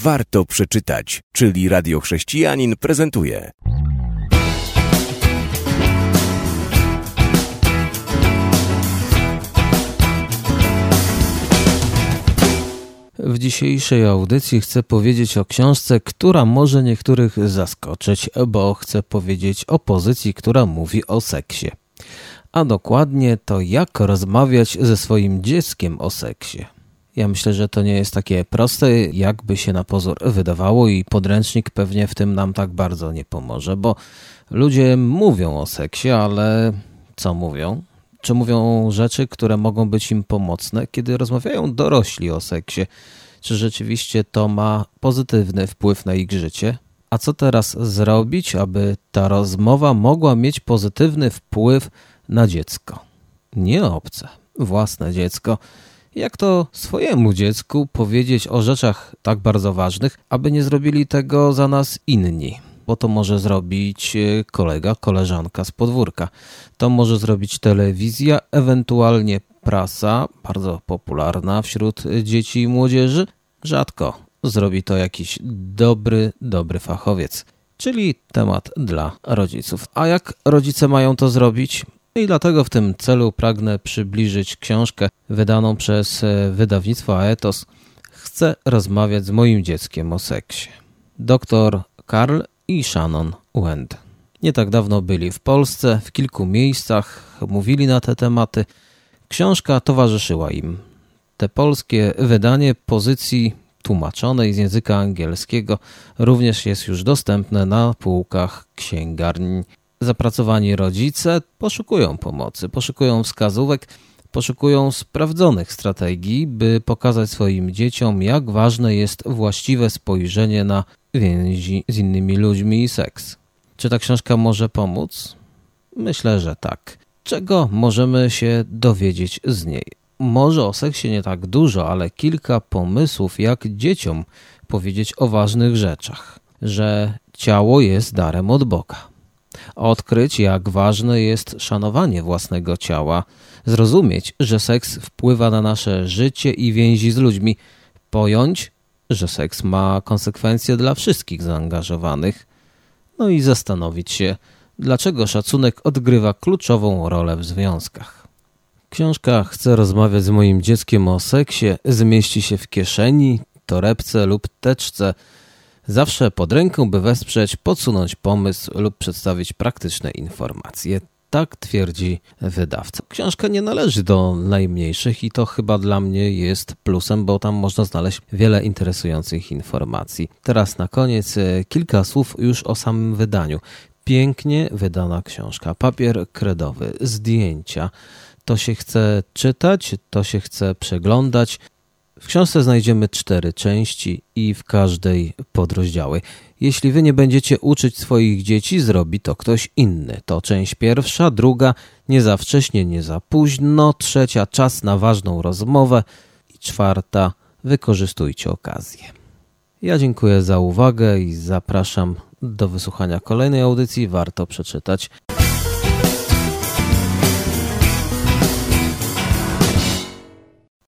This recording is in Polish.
Warto przeczytać, czyli Radio Chrześcijanin prezentuje. W dzisiejszej audycji chcę powiedzieć o książce, która może niektórych zaskoczyć, bo chcę powiedzieć o pozycji, która mówi o seksie. A dokładnie to, jak rozmawiać ze swoim dzieckiem o seksie. Ja myślę, że to nie jest takie proste, jakby się na pozór wydawało, i podręcznik pewnie w tym nam tak bardzo nie pomoże, bo ludzie mówią o seksie, ale co mówią? Czy mówią rzeczy, które mogą być im pomocne, kiedy rozmawiają dorośli o seksie? Czy rzeczywiście to ma pozytywny wpływ na ich życie? A co teraz zrobić, aby ta rozmowa mogła mieć pozytywny wpływ na dziecko? Nie obce, własne dziecko jak to swojemu dziecku powiedzieć o rzeczach tak bardzo ważnych, aby nie zrobili tego za nas inni. Bo to może zrobić e, kolega, koleżanka z podwórka. To może zrobić telewizja, ewentualnie prasa, bardzo popularna wśród dzieci i młodzieży. Rzadko zrobi to jakiś dobry, dobry fachowiec. Czyli temat dla rodziców. A jak rodzice mają to zrobić? I dlatego w tym celu pragnę przybliżyć książkę wydaną przez e, wydawnictwo Aetos. Chcę rozmawiać z moim dzieckiem o seksie. Doktor Karl i Shannon Wend. Nie tak dawno byli w Polsce, w kilku miejscach mówili na te tematy. Książka towarzyszyła im. Te polskie wydanie pozycji tłumaczonej z języka angielskiego również jest już dostępne na półkach księgarni zapracowani rodzice poszukują pomocy, poszukują wskazówek, poszukują sprawdzonych strategii, by pokazać swoim dzieciom, jak ważne jest właściwe spojrzenie na więzi z innymi ludźmi i seks. Czy ta książka może pomóc? Myślę, że tak. Czego możemy się dowiedzieć z niej? Może o seksie nie tak dużo, ale kilka pomysłów, jak dzieciom powiedzieć o ważnych rzeczach. Że ciało jest darem od Boga odkryć, jak ważne jest szanowanie własnego ciała, zrozumieć, że seks wpływa na nasze życie i więzi z ludźmi, pojąć, że seks ma konsekwencje dla wszystkich zaangażowanych, no i zastanowić się, dlaczego szacunek odgrywa kluczową rolę w związkach. Książka Chcę rozmawiać z moim dzieckiem o seksie zmieści się w kieszeni, torebce lub teczce zawsze pod ręką, by wesprzeć, podsunąć pomysł lub przedstawić praktyczne informacje. Tak twierdzi wydawca. Książka nie należy do najmniejszych i to chyba dla mnie jest plusem, bo tam można znaleźć wiele interesujących informacji. Teraz na koniec e, kilka słów już o samym wydaniu. Pięknie wydana książka, papier kredowy, zdjęcia. To się chce czytać, to się chce przeglądać. W książce znajdziemy cztery części i w każdej podrozdziały. Jeśli wy nie będziecie uczyć swoich dzieci, zrobi to ktoś inny. To część pierwsza, druga, nie za wcześnie, nie za późno, trzecia, czas na ważną rozmowę i czwarta, wykorzystujcie okazję. Ja dziękuję za uwagę i zapraszam do wysłuchania kolejnej audycji. Warto przeczytać.